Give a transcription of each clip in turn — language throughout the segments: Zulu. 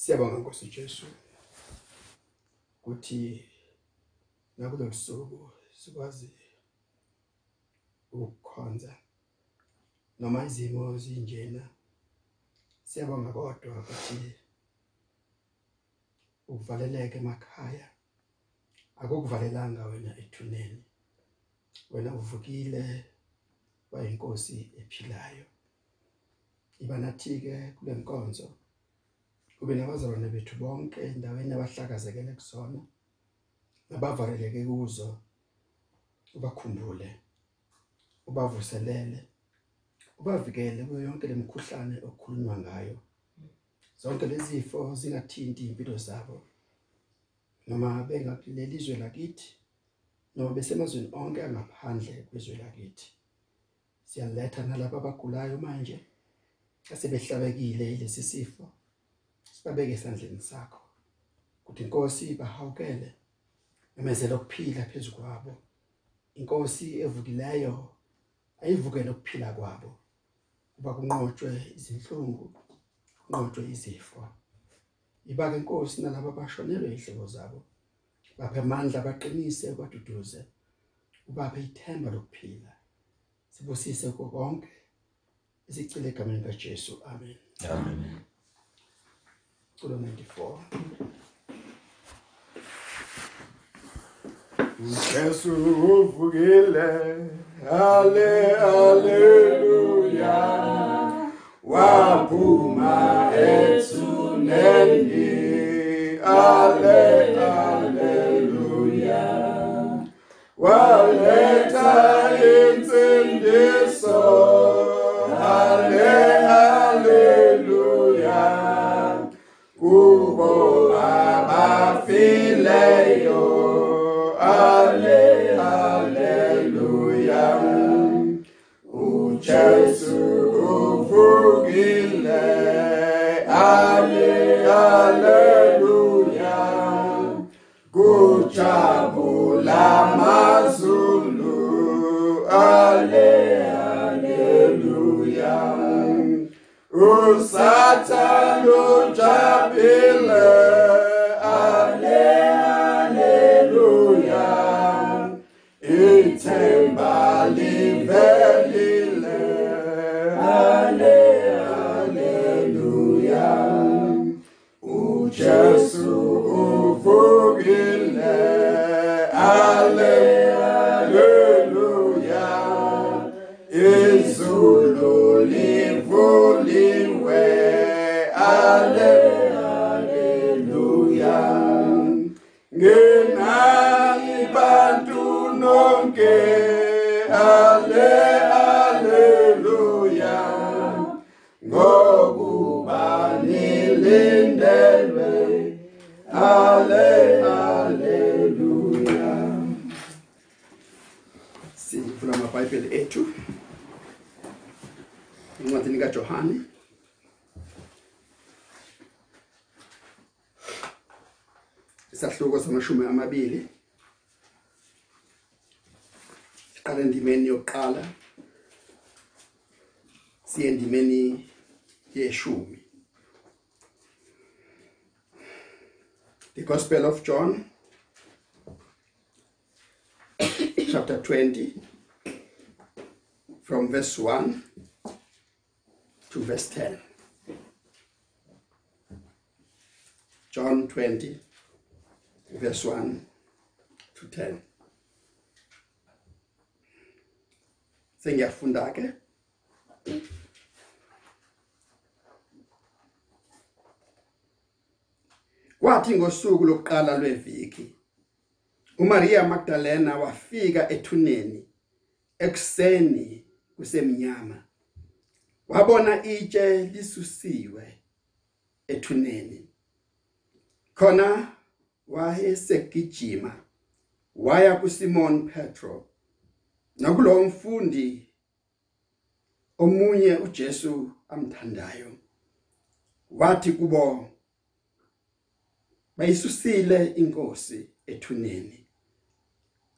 Siyabonga Nkosi Jesu ukuthi nakulosuku sikwazi ukukhonza noma izimo zinjena. Siyabonga kodwa ukuthi uvaleleke emakhaya akukuvalelanga wena ethuneni. Wena uvukile bayinkosi ephilayo. Iba nathi ke kule nkonzo kube nabazalwane bethu bonke endaweni abahlakazekele kusona nabavaleleke kuzo ubakhumbule ubavuselele ubavikele kuyo yonke lemikhuhlane okukhulunywa ngayo. Zonke lezifo zingathinti impilo zabo. Noma bengakulelizwe lakithi noma besemazweni onke angaphandle kwezwe lakithi. Siyaletha nalabo abagulayo manje asebehlabekile lesi sifo. Sibabeke esandleni sakho ukuthi inkosi bahawukele emezela ukuphila phezukwabo inkosi evukileyo ayivukele ukuphila kwabo. Kuba kunqotshwe izinhlungu kunqotshwe izifo. Ibake inkosi nalabo abashonelwe ihlebo zabo baphe amandla baqinise kwaduduze ubaphe ithemba lokuphila. Sibusise konke isicile egameni kaJesu. Amen. Amen. Kulo 94 Jesu uvukile ale haleluya waphuma amabhayibheli ethu incwadini kaJohane. Isahluko samashumi amabili. Siqala endimeni yokuqala siye endimeni yeshumi. The Gospel of John chapter 20 from verse 1 to verse 10. John 20 verse 1 to 10. Sengiyafunda ke. Kwathi ngosuku lokuqala lweviki uMaria Magdalena wafika ethuneni ekseni kusemnyama wabona itshe lisusiwe ethuneni. Khona wayesegijima waya kuSimon Petro. Nakulo mfundi omunye uJesu amthandayo. Wathi kubo bayisusile inkosi ethuneni.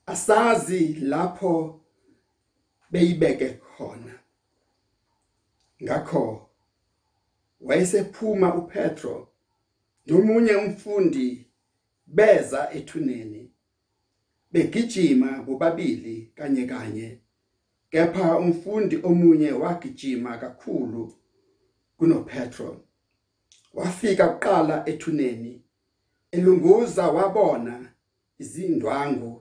Asazi lapho beyibeke khona. Ngakho wayesephuma uPetro nomunye umfundi beza ethuneni begijima bobabili kanye kanye kepha umfundi omunye wagijima kakhulu kunoPetro. Wafika kuqala ethuneni elunguza wabona izindwangu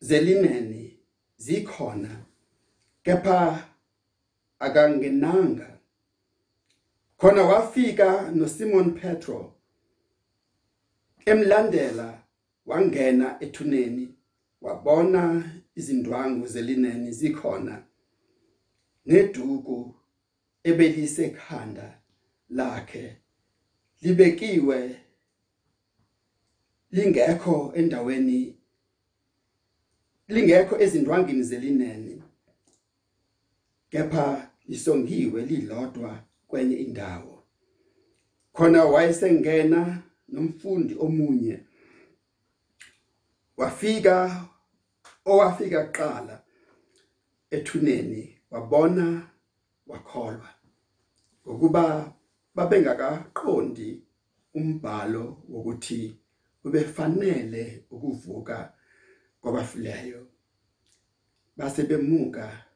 zelineni zikhona kepha akangenanga. Khona wafika noSimon Petro emlandela wangena ethuneni wabona izindwangu zelineni zikhona neduku ebelisekhanda lakhe libekiwe lingekho endaweni lingekho ezindwangini zelineni kepha lisongiwe lilodwa kwenye indawo. Khona wayesengena nomfundi omunye. Wafika owafika kuqala ethuneni wabona wakholwa ukuba babengakaqondi umbhalo wokuthi ubefanele ukuvuka kwabafileyo base bemuka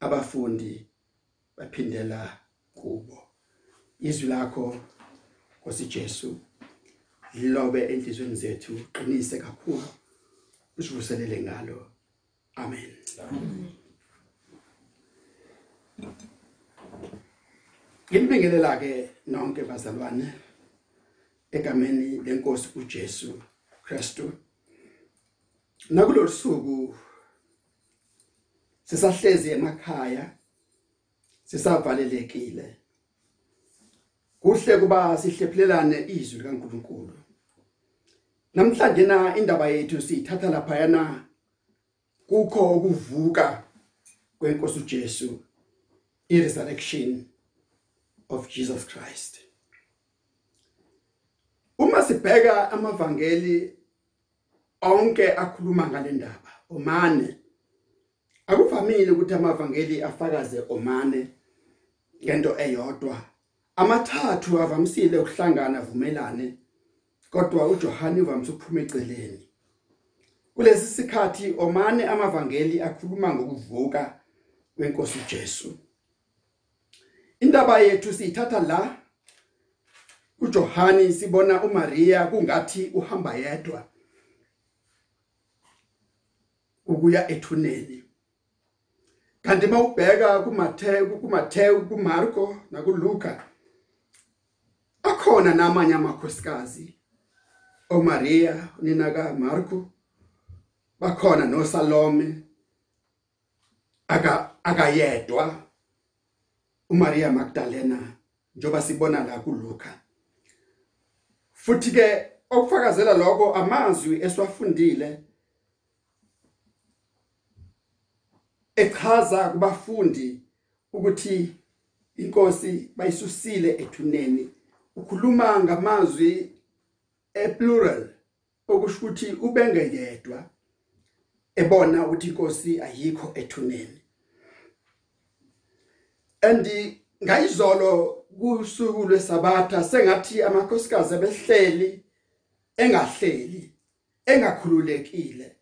abafundi baphindela kubo. Izwi lakho Nkosi Jesu lilobe enhlizweni zethu qinise kakhulu usivuselele ngalo. Amen. Ngibingelela ke nonke bazalwane egameni lenkosi uJesu. Kristu Nakulolusuku sisahlezi emakhaya sisavalelekile. Kuhle kuba sihlephulelane izwi likaNkuluNkulu. Namhlanje na indaba yethu siyithatha lapha yana kukho ukuvuka kwenkosi uJesu i resurrection of Jesus Christ. Uma sibheka amavangeli onke akhuluma ngale ndaba omane. Akuvamile ukuthi amavangeli afakaze omane ngento eyodwa. Amathathu avamisile ukuhlangana vumelane kodwa uJohane uvamise ukuphuma eceleni. Kulesi sikhathi omane amavangeli akhuluma ngokuvuka kwenkosi uJesu. Indaba yethu siyithatha la uJohane sibona uMaria kungathi uhamba yedwa. Ukuya ethuneni. Kanti mawubheka kuMathewu kuMathewu kuMarko nakuLuka akhona namanye amakhosikazi oMaria nina kaMarko bakhona noSalome aka akayedwa uMaria Magdalena njoba sibona la kuLuka. Futhi ke okufakazela lokho amazwi eswafundile echaza kubafundi ukuthi inkosi bayisusile ethuneni. Ukhuluma ngamazwi eplural okusho ukuthi ubenge yedwa ebona ukuthi inkosi ayikho ethuneni. Andi ngayizolo kusuku lwesabatha sengathi amakhosikazi abehleli engahleli engakhululekile.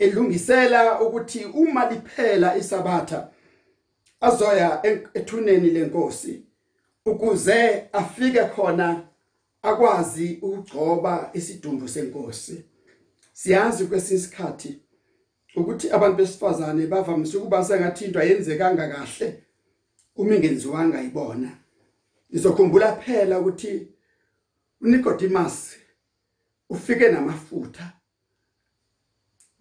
Elungisela ukuthi uma liphela isabatha azoya ethuneni lenkosi ukuze afike khona akwazi ukugcoba isidumbu senkosi. Siyazi kwesisikhathi ukuthi abantu besifazane bavamise ukuba sengathi into ayenzekanga kahle uma ingenziwanga ibona nizokhumbula phela ukuthi uNicodemus ufike namafutha.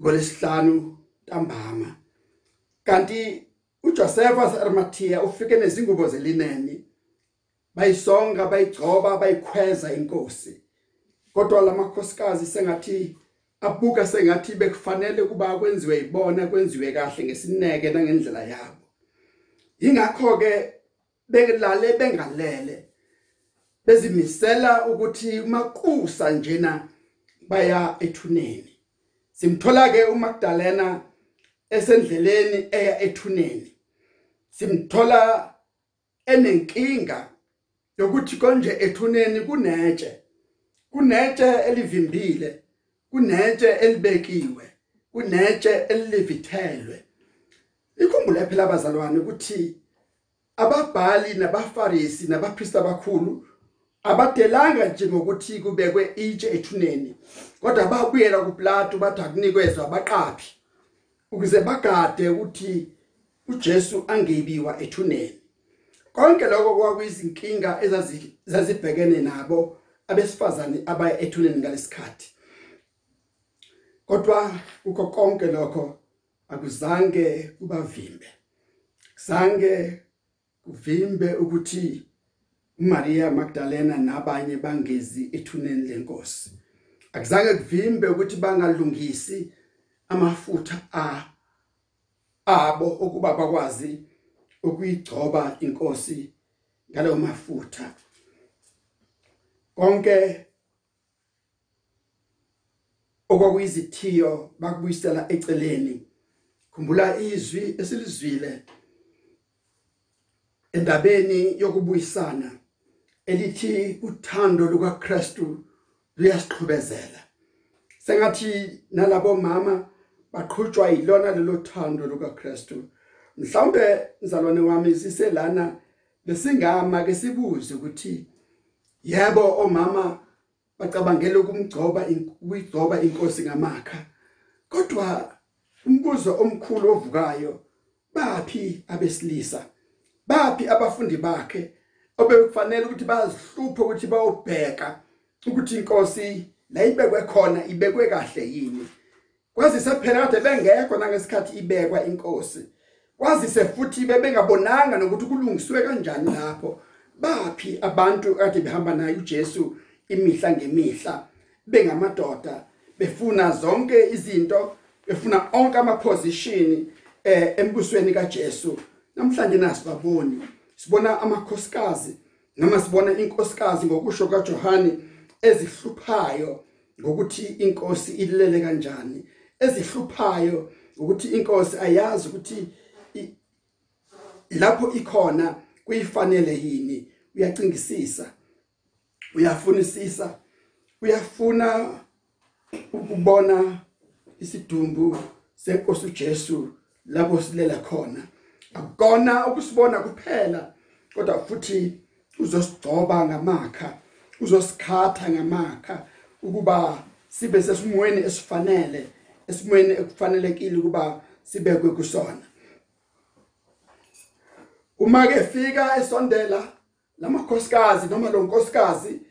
Ngolesihlanu ntambama. Kanti uJoseph waseArimathea ufike nezingubo zelineni bayisonga bayigcoba bayikhweza inkosi. Kodwa lamakhosikazi sengathi abuka sengathi bekufanele kuba kwenziwe ibona kwenziwe kahle ngesineke nangendlela yabo. Ingakho ke belale bengalele bezimisela ukuthi makusa njena baya ethuneni. Simthola ke uMagdalena esendleleni eya ethuneni. Simthola enenkinga yokuthi konje ethuneni kunetshe. Kunetshe elivimbile kunetshe elibekiwe kunetshe elivithelwe ikhumbule phela abazalwane ukuthi ababhali nabafarisi nabapriest abakhulu abadelanga nje ngokuthi kubekwe itshe ethuneni kodwa babuyela kuPlato bathi akunikezwe abaqaphi ukuze bagade ukuthi uJesu angebiwa ethuneni. Konke lokho kwakuyizinkinga ezazibhekene nabo abesifazane abaya ethuneni ngalesikhathi. Kodwa ukho konke lokho akuzange kubavimbe. Kuzange kuvimbe ukuthi uMaria Magdalena nabanye bangezi ethuneni lenkosi. Akuzange kuvimbe ukuthi bangalungisi amafutha a abo ukuba bakwazi ukuyigcoba inkosi ngalowo mafutha. Konke okwakuyizithiyo bakubuyisela eceleni. Khumbula izwi esilizwile endabeni yokubuyisana. Elithi uthando lukaKristu luyasiqhubezela. Sengathi nalabo mama baqhutshwa yilona lelo thando lukaKristu. Mhlawumbe mzalwane wami siselana besingama ke sibuze ukuthi yebo omama bacabangela ukumgcoba ukuyigcoba inkosi ngamakha kodwa umbuzo omkhulu ovukayo baphi abesilisa? Baphi abafundi bakhe? Obekufanele ukuthi bazihluphe ukuthi bayobheka ukuthi inkosi la ibekwe khona ibekwe kahle yini. Kwazise phela kade bengekho nangesikhathi ibekwa inkosi. Kwazise futhi bebengabonanga nokuthi kulungiswe kanjani lapho. Baphi abantu kade behamba naye uJesu imihla ngemihla bengamadoda befuna zonke izinto befuna onke ama position eh embusweni kaJesu. Namhlanje nasibaboni sibona amakhosikazi noma sibona inkosikazi ngokusho kaJohani ezihluphayo ngokuthi inkosi ilele kanjani ezihluphayo ukuthi inkosi ayazi ukuthi lapho ikhona kuyifanele yini. Uyacingisisa uyafunisisa uyafuna ukubona isidumbu senkosi uJesu lapho silela khona. Akukona ukusibona kuphela kodwa futhi uzosigcoba ngamakha uzosikhatha ngamakha ukuba sibe sesimweni esifanele esimweni ekufanelekile ukuba sibekwe kusona. Uma ke fika esondela lamakhosikazi noma lo nkosikazi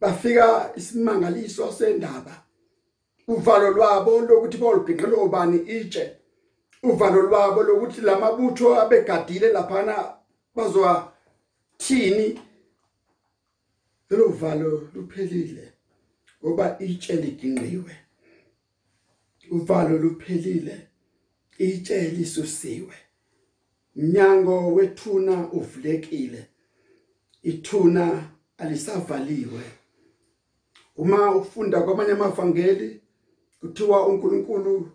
bafika isimangaliso sendaba uvalo lwabo lokuthi bolubhinqelo ubani itshe. Uvalo lwabo lokuthi lamabutho abegadile laphana bazwa thini lelo valo luphelile ngoba itshe liginqiwe uvalo luphelile itshe lisusiwe Mnyango wethuna uvulekile. Ithuna alisavaliwe. Uma ufunda kwamanye amavangeli kuthiwa uNkulunkulu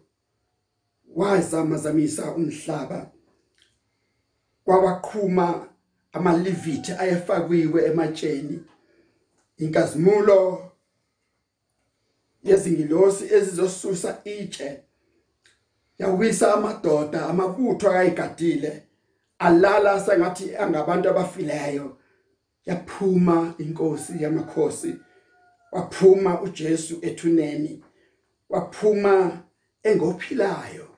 wazamazamisa umhlaba. Kwabaqhuma amaliviti ayefakiwe ematsheni. Inkazimulo yezingilosi ezizosusa itshe yawisa amadoda amabutho akayigadile alala sengathi angabantu abafileyo. Yaphuma inkosi yamakhosi waphuma uJesu ethuneni waphuma engophilayo.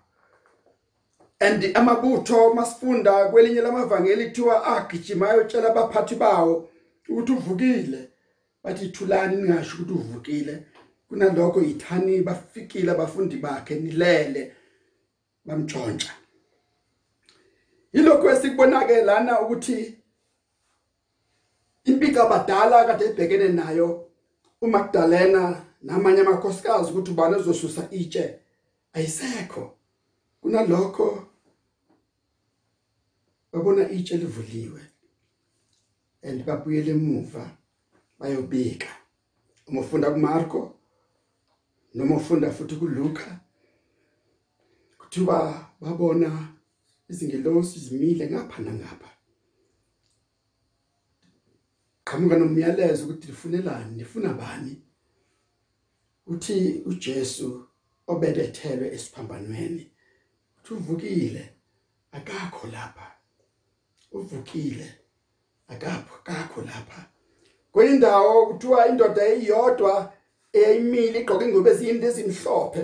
And amabutho masifunda kwelinye lamavangeli kuthiwa agijimayo utshela abaphathi bawo ukuthi uvukile. Bathi thulani ningasho ukuthi uvukile. Kunalokho yithani bafikile abafundi bakhe nilele bamtshontsha yilokho esikubonake lana ukuthi impika abadala kade ebhekene nayo uMagdalena namanye amakhosikazi ukuthi ubani ozosusa itshe ayisekho. Kunalokho babona itshe livuliwe and babuyele emuva bayobika uma ufunda kuMarko noma ufunda futhi kuLuka kuthiwa babona izingelosi zimile ngapha nangapha. Qhamuka nomyalezo ukuthi lifunelani lifuna bani? Uthi uJesu obelethelwe esiphambanweni uthi uvukile akakho lapha. Uvukile. Akapho kakho lapha. Kuyindawo kuthiwa indoda eyodwa eyayimile igqoke ingubo ezinde ezimhlophe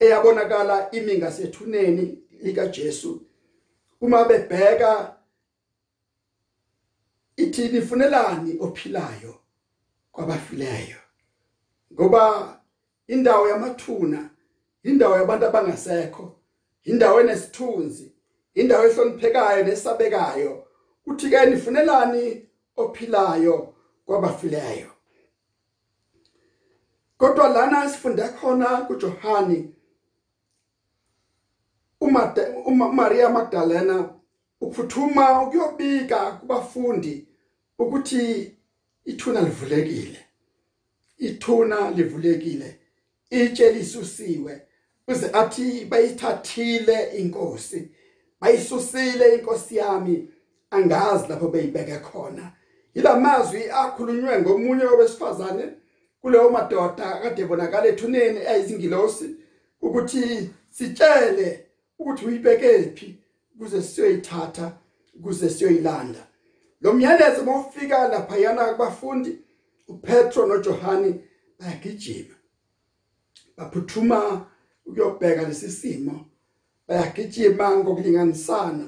eyabonakala imi ngasethuneni lika Jesu uma bebheka ithi nifunelani ophilayo kwabafileyo? Ngoba indawo yamathuna indawo yabantu abangasekho indawo enesithunzi indawo ehloniphekayo nesabekayo uthi ke nifunelani ophilayo kwabafileyo? Kodwa lana sifunda khona kuJohani uma Maria Magdalena uphuthuma ukuyobika kubafundi ukuthi ithuna livulekile. Ithuna livulekile itshe lisusiwe uze athi bayithathile inkosi. Bayisusile inkosi yami angazi lapho beyibeke khona. Ilamazwi akhulunywe ngomunye wabesifazane kuleyo madoda kade bonakala ethuneni ayizingilosi ukuthi sitshele ukuthi uyibekephi kuze siyoyithatha kuze siyoyilanda. Lo myalezo mawufika lapha yana kubafundi uPetro noJohani bayagijima. Baphuthuma ukuyobheka lesisimo bayagijima ngokulinganisana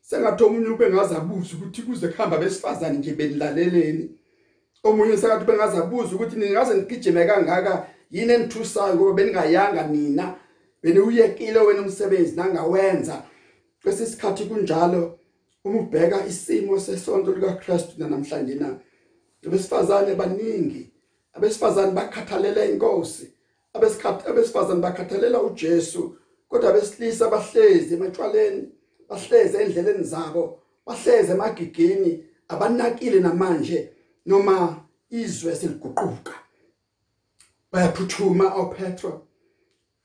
sengathi omunye ubengazabuza ukuthi kuze kuhamba besifazane nje benilaleleni omunye sengathi bengazabuza ukuthi ningaze nigijime kangaka yini enithusayo ngoba beningayanga nina bene uyekile wena umsebenzi nangawenza. Kwesisikhathi kunjalo uma ubheka isimo sesonto lika Christ namhlanje na abesifazane baningi. Abesifazane bakhathalela inkosi. Abesikhathi abesifazane bakhathalela uJesu. Kodwa abesilisa bahlezi ematshwaleni bahlezi endleleni zabo bahlezi emagigini abanakile namanje noma izwe seliguquka. Bayaphuthuma oPetro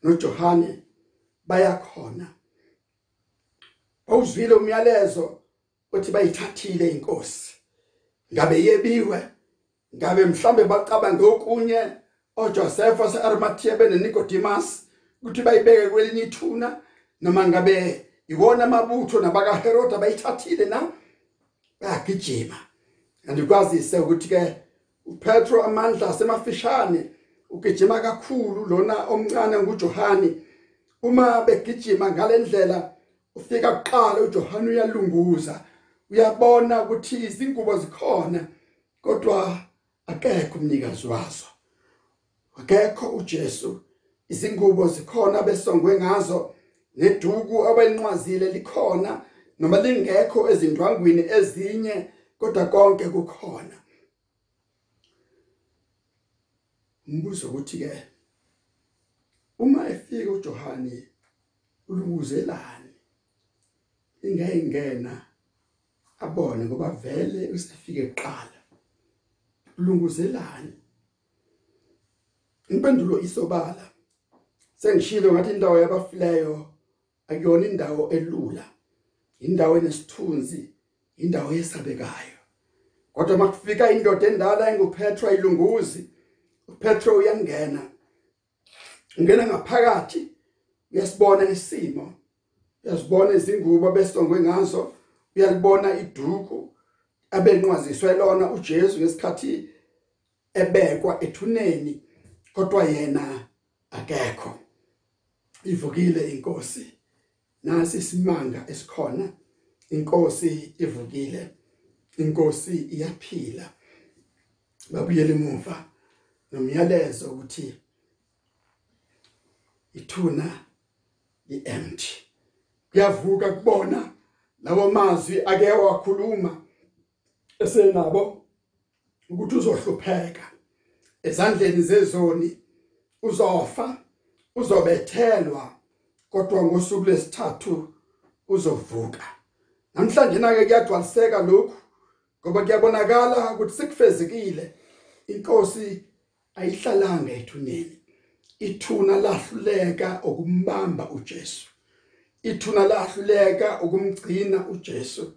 noJohane bayakhona. Awuzwile umyalezo othi bayithathile inkosi. Ngabe yebiwe ngabe mhlambe bacabanga okunye oJoseph waseArimathea benenicodemus ukuthi bayibeke kwelinye ithuna noma ngabe iwona amabutho nabaka Herod bayithathile na? Bayagijima. Andikwazise ukuthi ke uPetro amandla asemafishane ugijima kakhulu lona omncane nguJohani uma begijima ngalendlela ufika kuqala uJohani uyalunguza. Uyabona ukuthi izingubo zikhona kodwa akekho umnikazi wazo. Akekho uJesu. Izingubo zikhona besongwe ngazo neduku abalinqwazile likhona noma lingekho ezindwangwini ezinye kodwa konke kukhona. Umbuzo ukuthi ke uma efika uJohani ulunguzelani? Ingayingena abone ngoba vele usefike kuqala. Ulunguzelani? Impendulo isobala. Sengishilo ngathi indawo yabafileyo akuyona indawo elula indawo enesithunzi indawo yesabekayo kodwa makufika indoda endala enguPetro ayilunguzi uPetro uyangena. Ungena ngaphakathi uyasibona isimo uyasibona izingubo besongwe ngazo uyalibona iduku abenqwaziswe lona uJesu ngesikhathi ebekwa ethuneni kodwa yena akekho. Ivukile inkosi. Nasi isimanga esikhona inkosi ivukile inkosi iyaphila. Babuyele emuva nomyalezo ukuthi ithuna iempty kuyavuka kubona labo mazwi ake wakhuluma esenabo ukuthi uzohlupheka. Ezandleni zezoni uzofa. Uzobethelwa kodwa ngosuku lesithathu uzovuka. Namhlanje nake kuyagcwaliseka lokhu ngoba kuyabonakala ukuthi sekufezekile. Inkosi ayihlalanga ethuneni. Ithuna lahluleka ukumbamba uJesu. Ithuna lahluleka ukumgcina uJesu.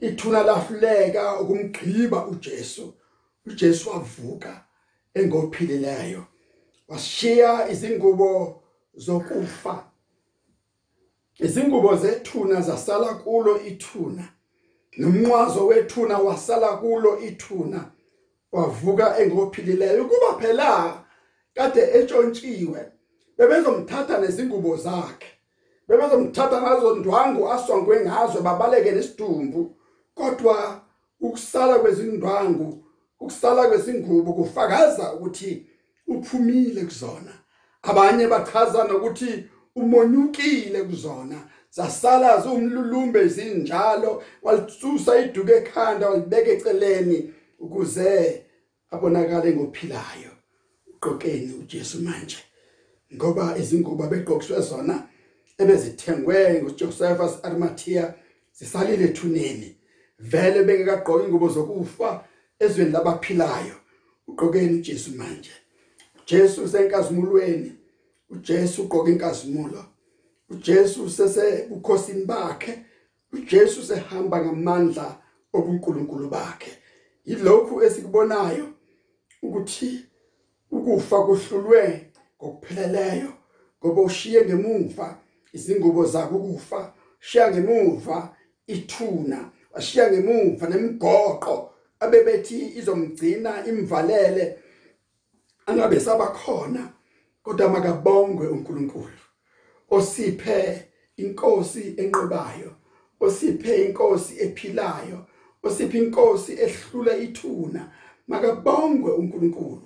Ithuna lahluleka ukumgqiba uJesu. uJesu wavuka engophilileyo washiya izingubo zokufa. Izingubo zethuna zasala kulo ithuna. Nomnqwazo wethuna wasala kulo ithuna. Wavuka engophilileyo kuba phela kade etshontshiwe bebezomthatha nezingubo zakhe. Bebezomthatha ngazo ndwangu asongwe ngazo babaleke nesidumbu. Kodwa ukusala kwezindwangu ukusala kwezingubo kufakaza ukuthi uphumile kuzona. Abanye bachaza nokuthi umonyukile kuzona. Zasala zumlulumbe zinjalo walisusa iduke ekhanda walibeka eceleni ukuze abonakale ngophilayo. Uqokeni uJesu manje ngoba izingubo begqokiswe zona ebezithengwe nguJosephus Arimathea zisalile ethuneni. Vele bengekagqoki ingubo zokufa ezweni labaphilayo. Ugqokeni uJesu manje. Jesu senkazimulweni uJesu ugqoka inkazimulo uJesu sese bukhosini bakhe. uJesu sehamba ngamandla obuNkulunkulu bakhe. Yilokhu esikubonayo ukuthi ukufa kuhlulwe ngokupheleleyo ngoba ushiye ngemuva izingubo zakhe ukufa shiya ngemuva ithuna washiya ngemuva nemigoqo abebethi izomgcina imvalele angabe sabakhona kodwa makabongwe uNkulunkulu osiphe inkosi enqobayo osiphe inkosi ephilayo osiphe inkosi ehlula ithuna. Makabongwe uNkulunkulu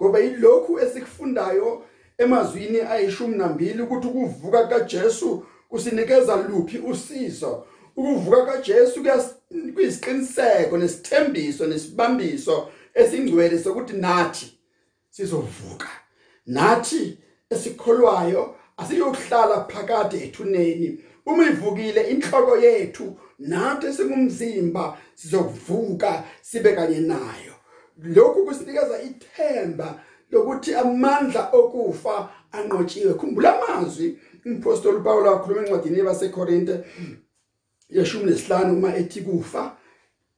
ngoba yilokhu esikufundayo emazwini ayishumi nambili ukuthi ukuvuka kaJesu kusinikeza luphi usizo. Ukuvuka kaJesu kuyisiqiniseko nesithembiso nesibambiso esingcwele sokuthi nathi sizovuka. Nathi esikholwayo asiyokuhlala phakade ethuneni. Uma ivukile inhloko yethu nathi singumzimba sizokuvuka sibe kanye nayo. Lokhu kusinikeza ithemba lokuthi amandla okufa anqotshiwe. Khumbula amazwi umpostoli Paul akhuluma encwadini yabaseKorinte yeshumi nesihlanu uma ethi kufa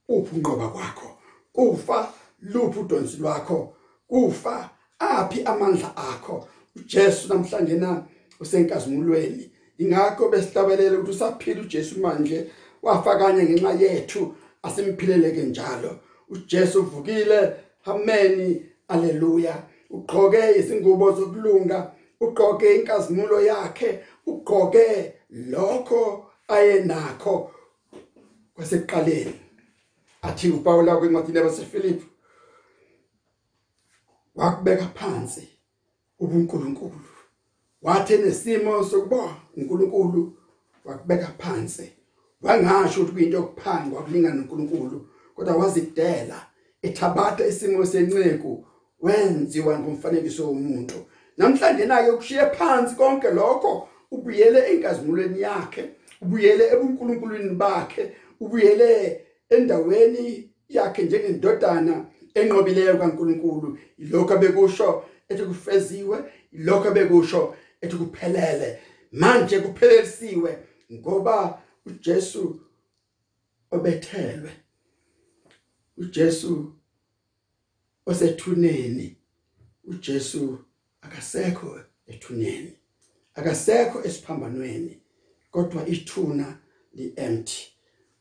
uphi unqoba kwakho? Kufa luphi udonsi lwakho? Kufa aphi amandla akho? uJesu namhlanje na usenkazimulweni. Ingakho besihlabelela ukuthi usaphila uJesu manje wafakanye ngenxa yethu asimphileleke njalo. uJesu uvukile ameni haleluya. Ugqoke izingubo zokulunga ugqoke inkazimulo yakhe ugqoke lokho ayenakho kwasekuqaleni. Athi uPaul kwencwadi yabaseFilipi wakubeka phansi ubuNkulunkulu. Wathi nesimo sokuba uNkulunkulu wakubeka phansi. Wangasho ukuthi kuyinto yokuphangwa kulingana noNkulunkulu kodwa wazidela. Ethabatha isimo senceku wenziwa ngomfanekiso womuntu. Namhlanje nake ukushiye phansi konke lokho ubuyele enkazimulweni yakhe ubuyele ebuNkulunkulwini bakhe ubuyele endaweni yakhe njengendodana enqobileyo kaNkuluNkulu ilokho bekusho ethi kufeziwe ilokho bekusho ethi kuphelele. Manje kuphelelisiwe ngoba uJesu obethelwe. uJesu osethuneni. uJesu akasekho ethuneni. Akasekho esiphambanweni kodwa ithuna li empty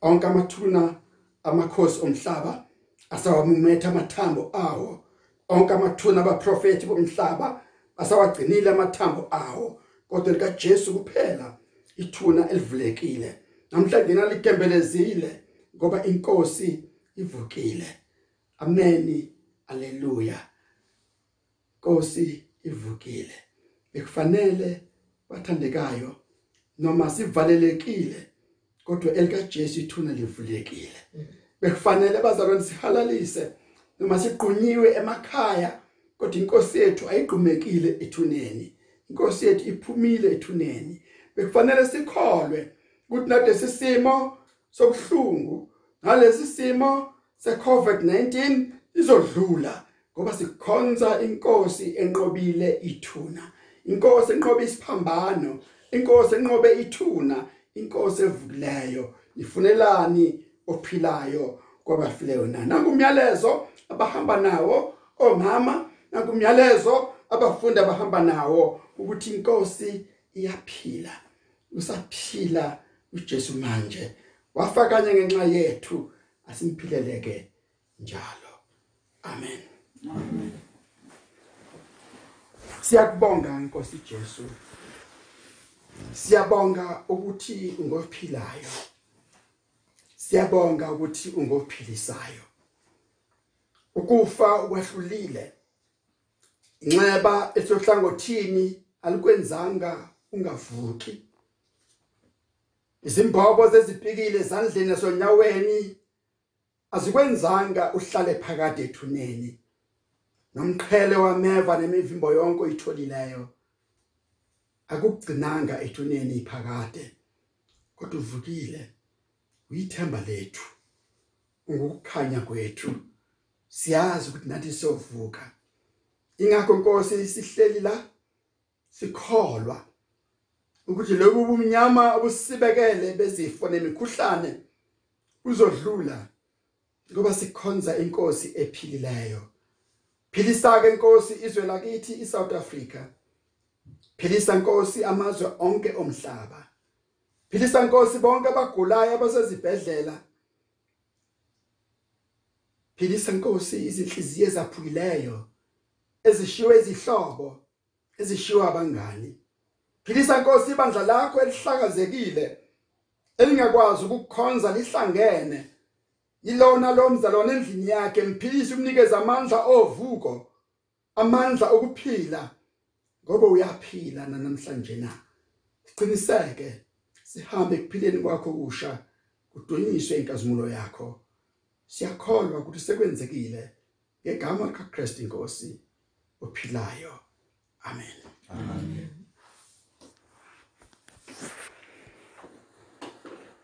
onke amathuna amakhosi omhlaba asawamumetha amathambo awo. Onke amathuna abaprofeti bomhlaba asawagcinile amathambo awo. Kodwa lika Jesu kuphela ithuna elivulekile. Namhlanje naligembelezile ngoba inkosi ivukile. Ameni aleluya Nkosi ivukile. Bekufanele bathandekayo noma sivalelekile kodwa elika Jesu ithuna livulekile. Bekufanele bazalwane sihalalise noma siqunyiwe emakhaya kodwa inkosi yethu ayigqumekile ethuneni. Inkosi yethu iphumile ethuneni. Bekufanele sikholwe ukuthi nalesi simo sobuhlungu nalesi simo seCovid-19 izodlula ngoba sikhonza inkosi enqobile ithuna. Inkosi enqobe isiphambano inkosi enqobe ithuna inkosi evukileyo. Ifunelani ophilayo kwabafileyo na nangumyalezo abahamba nawo omama nangumyalezo abafundi abahamba nawo ukuthi inkosi iyaphila usaphila uJesu manje. Wafakanye ngenxa yethu asimphileleke njalo. Amen. Amen. Siyakubonga inkosi Jesu. Siyabonga ukuthi ungophilayo. Siyabonga ukuthi ungophilisayo. Ukufa ukwahlulile inxeba esohlangothini alikwenzanga ungavuki. Izimbobo zezipikile ezandleni nasonyaweni azikwenzanga uhlale phakade ethuneni. Nomqhele wameva nemivimbo yonke oyitholileyo akugcinanga ethuneni iphakade kodwa uvukile. Uyithemba lethu ukukhanya kwethu. Siyazi ukuthi nathi sovuka ingakho inkosi sihleli la sikholwa ukuthi lobu bumnyama obusibekele bezifo nemikhuhlane uzodlula ngoba sikhonza inkosi ephilileyo. Philisa ke inkosi izwe lakithi iSouth Africa. Philisa inkosi amazwe onke omhlaba. Philisa inkosi bonke abagulayo abasezibhedlela. Philisa inkosi izinhliziyo ezaphukileyo ezishiwe izihlobo ezishiwe abangani. Philisa inkosi ibandla lakho elihlakazekile elingakwazi ukukhonza lihlangene. Yilona lo mzalwane endlini yakhe. Mphilisa umnikeza amandla ovuko amandla okuphila ngoba uyaphila namhlanje na. Siqiniseke sihambe ekuphileni kwakho kusha kudunyiswe inkazimulo yakho. Siyakholwa ukuthi sekwenzekile ngegama likaKristu inkosi ophilayo. Amen. Amen.